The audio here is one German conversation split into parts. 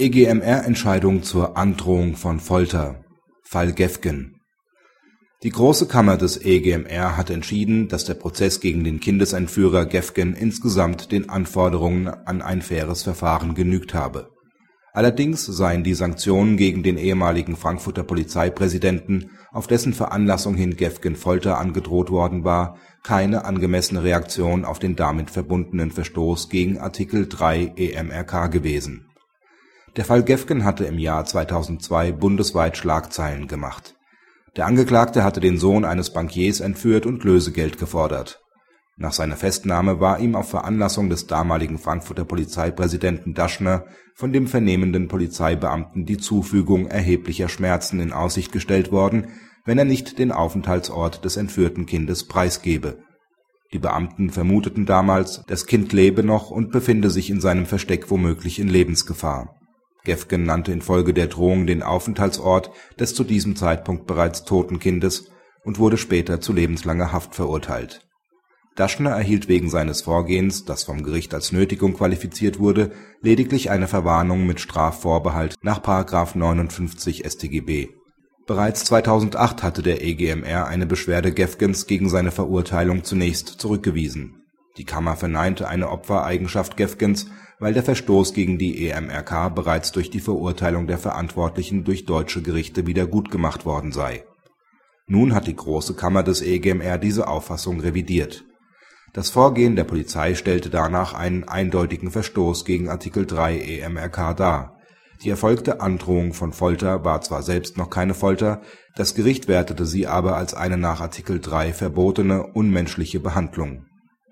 EGMR-Entscheidung zur Androhung von Folter Fall Gefgen Die Große Kammer des EGMR hat entschieden, dass der Prozess gegen den Kindesentführer Gefgen insgesamt den Anforderungen an ein faires Verfahren genügt habe. Allerdings seien die Sanktionen gegen den ehemaligen Frankfurter Polizeipräsidenten, auf dessen Veranlassung hin Gefgen Folter angedroht worden war, keine angemessene Reaktion auf den damit verbundenen Verstoß gegen Artikel 3 EMRK gewesen der Fall Gefgen hatte im Jahr 2002 bundesweit Schlagzeilen gemacht. Der Angeklagte hatte den Sohn eines Bankiers entführt und Lösegeld gefordert. Nach seiner Festnahme war ihm auf Veranlassung des damaligen Frankfurter Polizeipräsidenten Daschner von dem vernehmenden Polizeibeamten die Zufügung erheblicher Schmerzen in Aussicht gestellt worden, wenn er nicht den Aufenthaltsort des entführten Kindes preisgebe. Die Beamten vermuteten damals, das Kind lebe noch und befinde sich in seinem Versteck womöglich in Lebensgefahr Gefgen nannte infolge der Drohung den Aufenthaltsort des zu diesem Zeitpunkt bereits toten Kindes und wurde später zu lebenslanger Haft verurteilt. Daschner erhielt wegen seines Vorgehens, das vom Gericht als Nötigung qualifiziert wurde, lediglich eine Verwarnung mit Strafvorbehalt nach § 59 StGB. Bereits 2008 hatte der EGMR eine Beschwerde Gefgens gegen seine Verurteilung zunächst zurückgewiesen. Die Kammer verneinte eine Opfereigenschaft Gefgens weil der Verstoß gegen die EMRK bereits durch die Verurteilung der Verantwortlichen durch deutsche Gerichte wiedergutgemacht worden sei. Nun hat die Große Kammer des EGMR diese Auffassung revidiert. Das Vorgehen der Polizei stellte danach einen eindeutigen Verstoß gegen Artikel 3 EMRK dar. Die erfolgte Androhung von Folter war zwar selbst noch keine Folter, das Gericht wertete sie aber als eine nach Artikel 3 verbotene unmenschliche Behandlung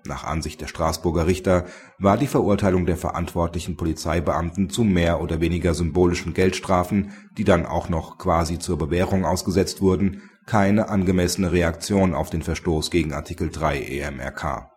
nach Ansicht der Straßburger Richter war die Verurteilung der verantwortlichen Polizeibeamten zu mehr oder weniger symbolischen Geldstrafen, die dann auch noch quasi zur Bewährung ausgesetzt wurden, keine angemessene Reaktion auf den Verstoß gegen Artikel 3 EMRK.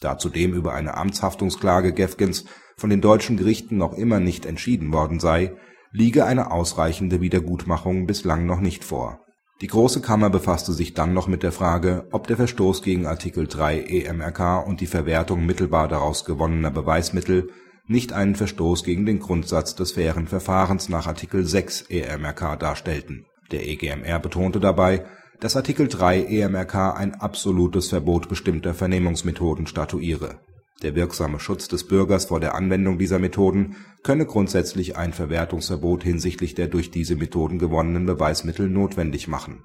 Da zudem über eine Amtshaftungsklage Gefgens von den deutschen Gerichten noch immer nicht entschieden worden sei, liege eine ausreichende Wiedergutmachung bislang noch nicht vor die Große Kammer befasste sich dann noch mit der Frage, ob der Verstoß gegen Artikel 3 EMRK und die Verwertung mittelbar daraus gewonnener Beweismittel nicht einen Verstoß gegen den Grundsatz des fairen Verfahrens nach Artikel 6 EMRK darstellten. Der EGMR betonte dabei, dass Artikel 3 EMRK ein absolutes Verbot bestimmter Vernehmungsmethoden statuiere der wirksame Schutz des Bürgers vor der Anwendung dieser Methoden könne grundsätzlich ein Verwertungsverbot hinsichtlich der durch diese Methoden gewonnenen Beweismittel notwendig machen.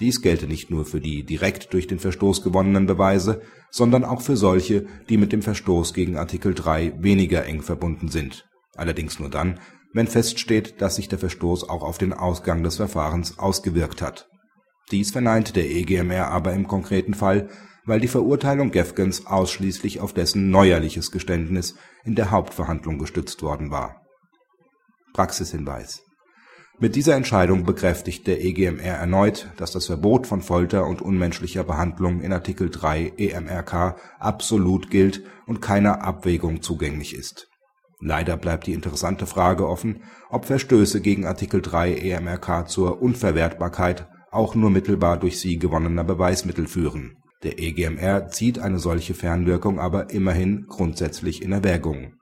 Dies gelte nicht nur für die direkt durch den Verstoß gewonnenen Beweise, sondern auch für solche, die mit dem Verstoß gegen Artikel 3 weniger eng verbunden sind, allerdings nur dann, wenn feststeht, dass sich der Verstoß auch auf den Ausgang des Verfahrens ausgewirkt hat. Dies verneinte der EGMR aber im konkreten Fall weil die Verurteilung Gefgens ausschließlich auf dessen neuerliches Geständnis in der Hauptverhandlung gestützt worden war. Praxishinweis Mit dieser Entscheidung bekräftigt der EGMR erneut, dass das Verbot von Folter und unmenschlicher Behandlung in Artikel 3 EMRK absolut gilt und keiner Abwägung zugänglich ist. Leider bleibt die interessante Frage offen, ob Verstöße gegen Artikel 3 EMRK zur Unverwertbarkeit auch nur mittelbar durch sie gewonnener Beweismittel führen. Der EGMR zieht eine solche Fernwirkung aber immerhin grundsätzlich in Erwägung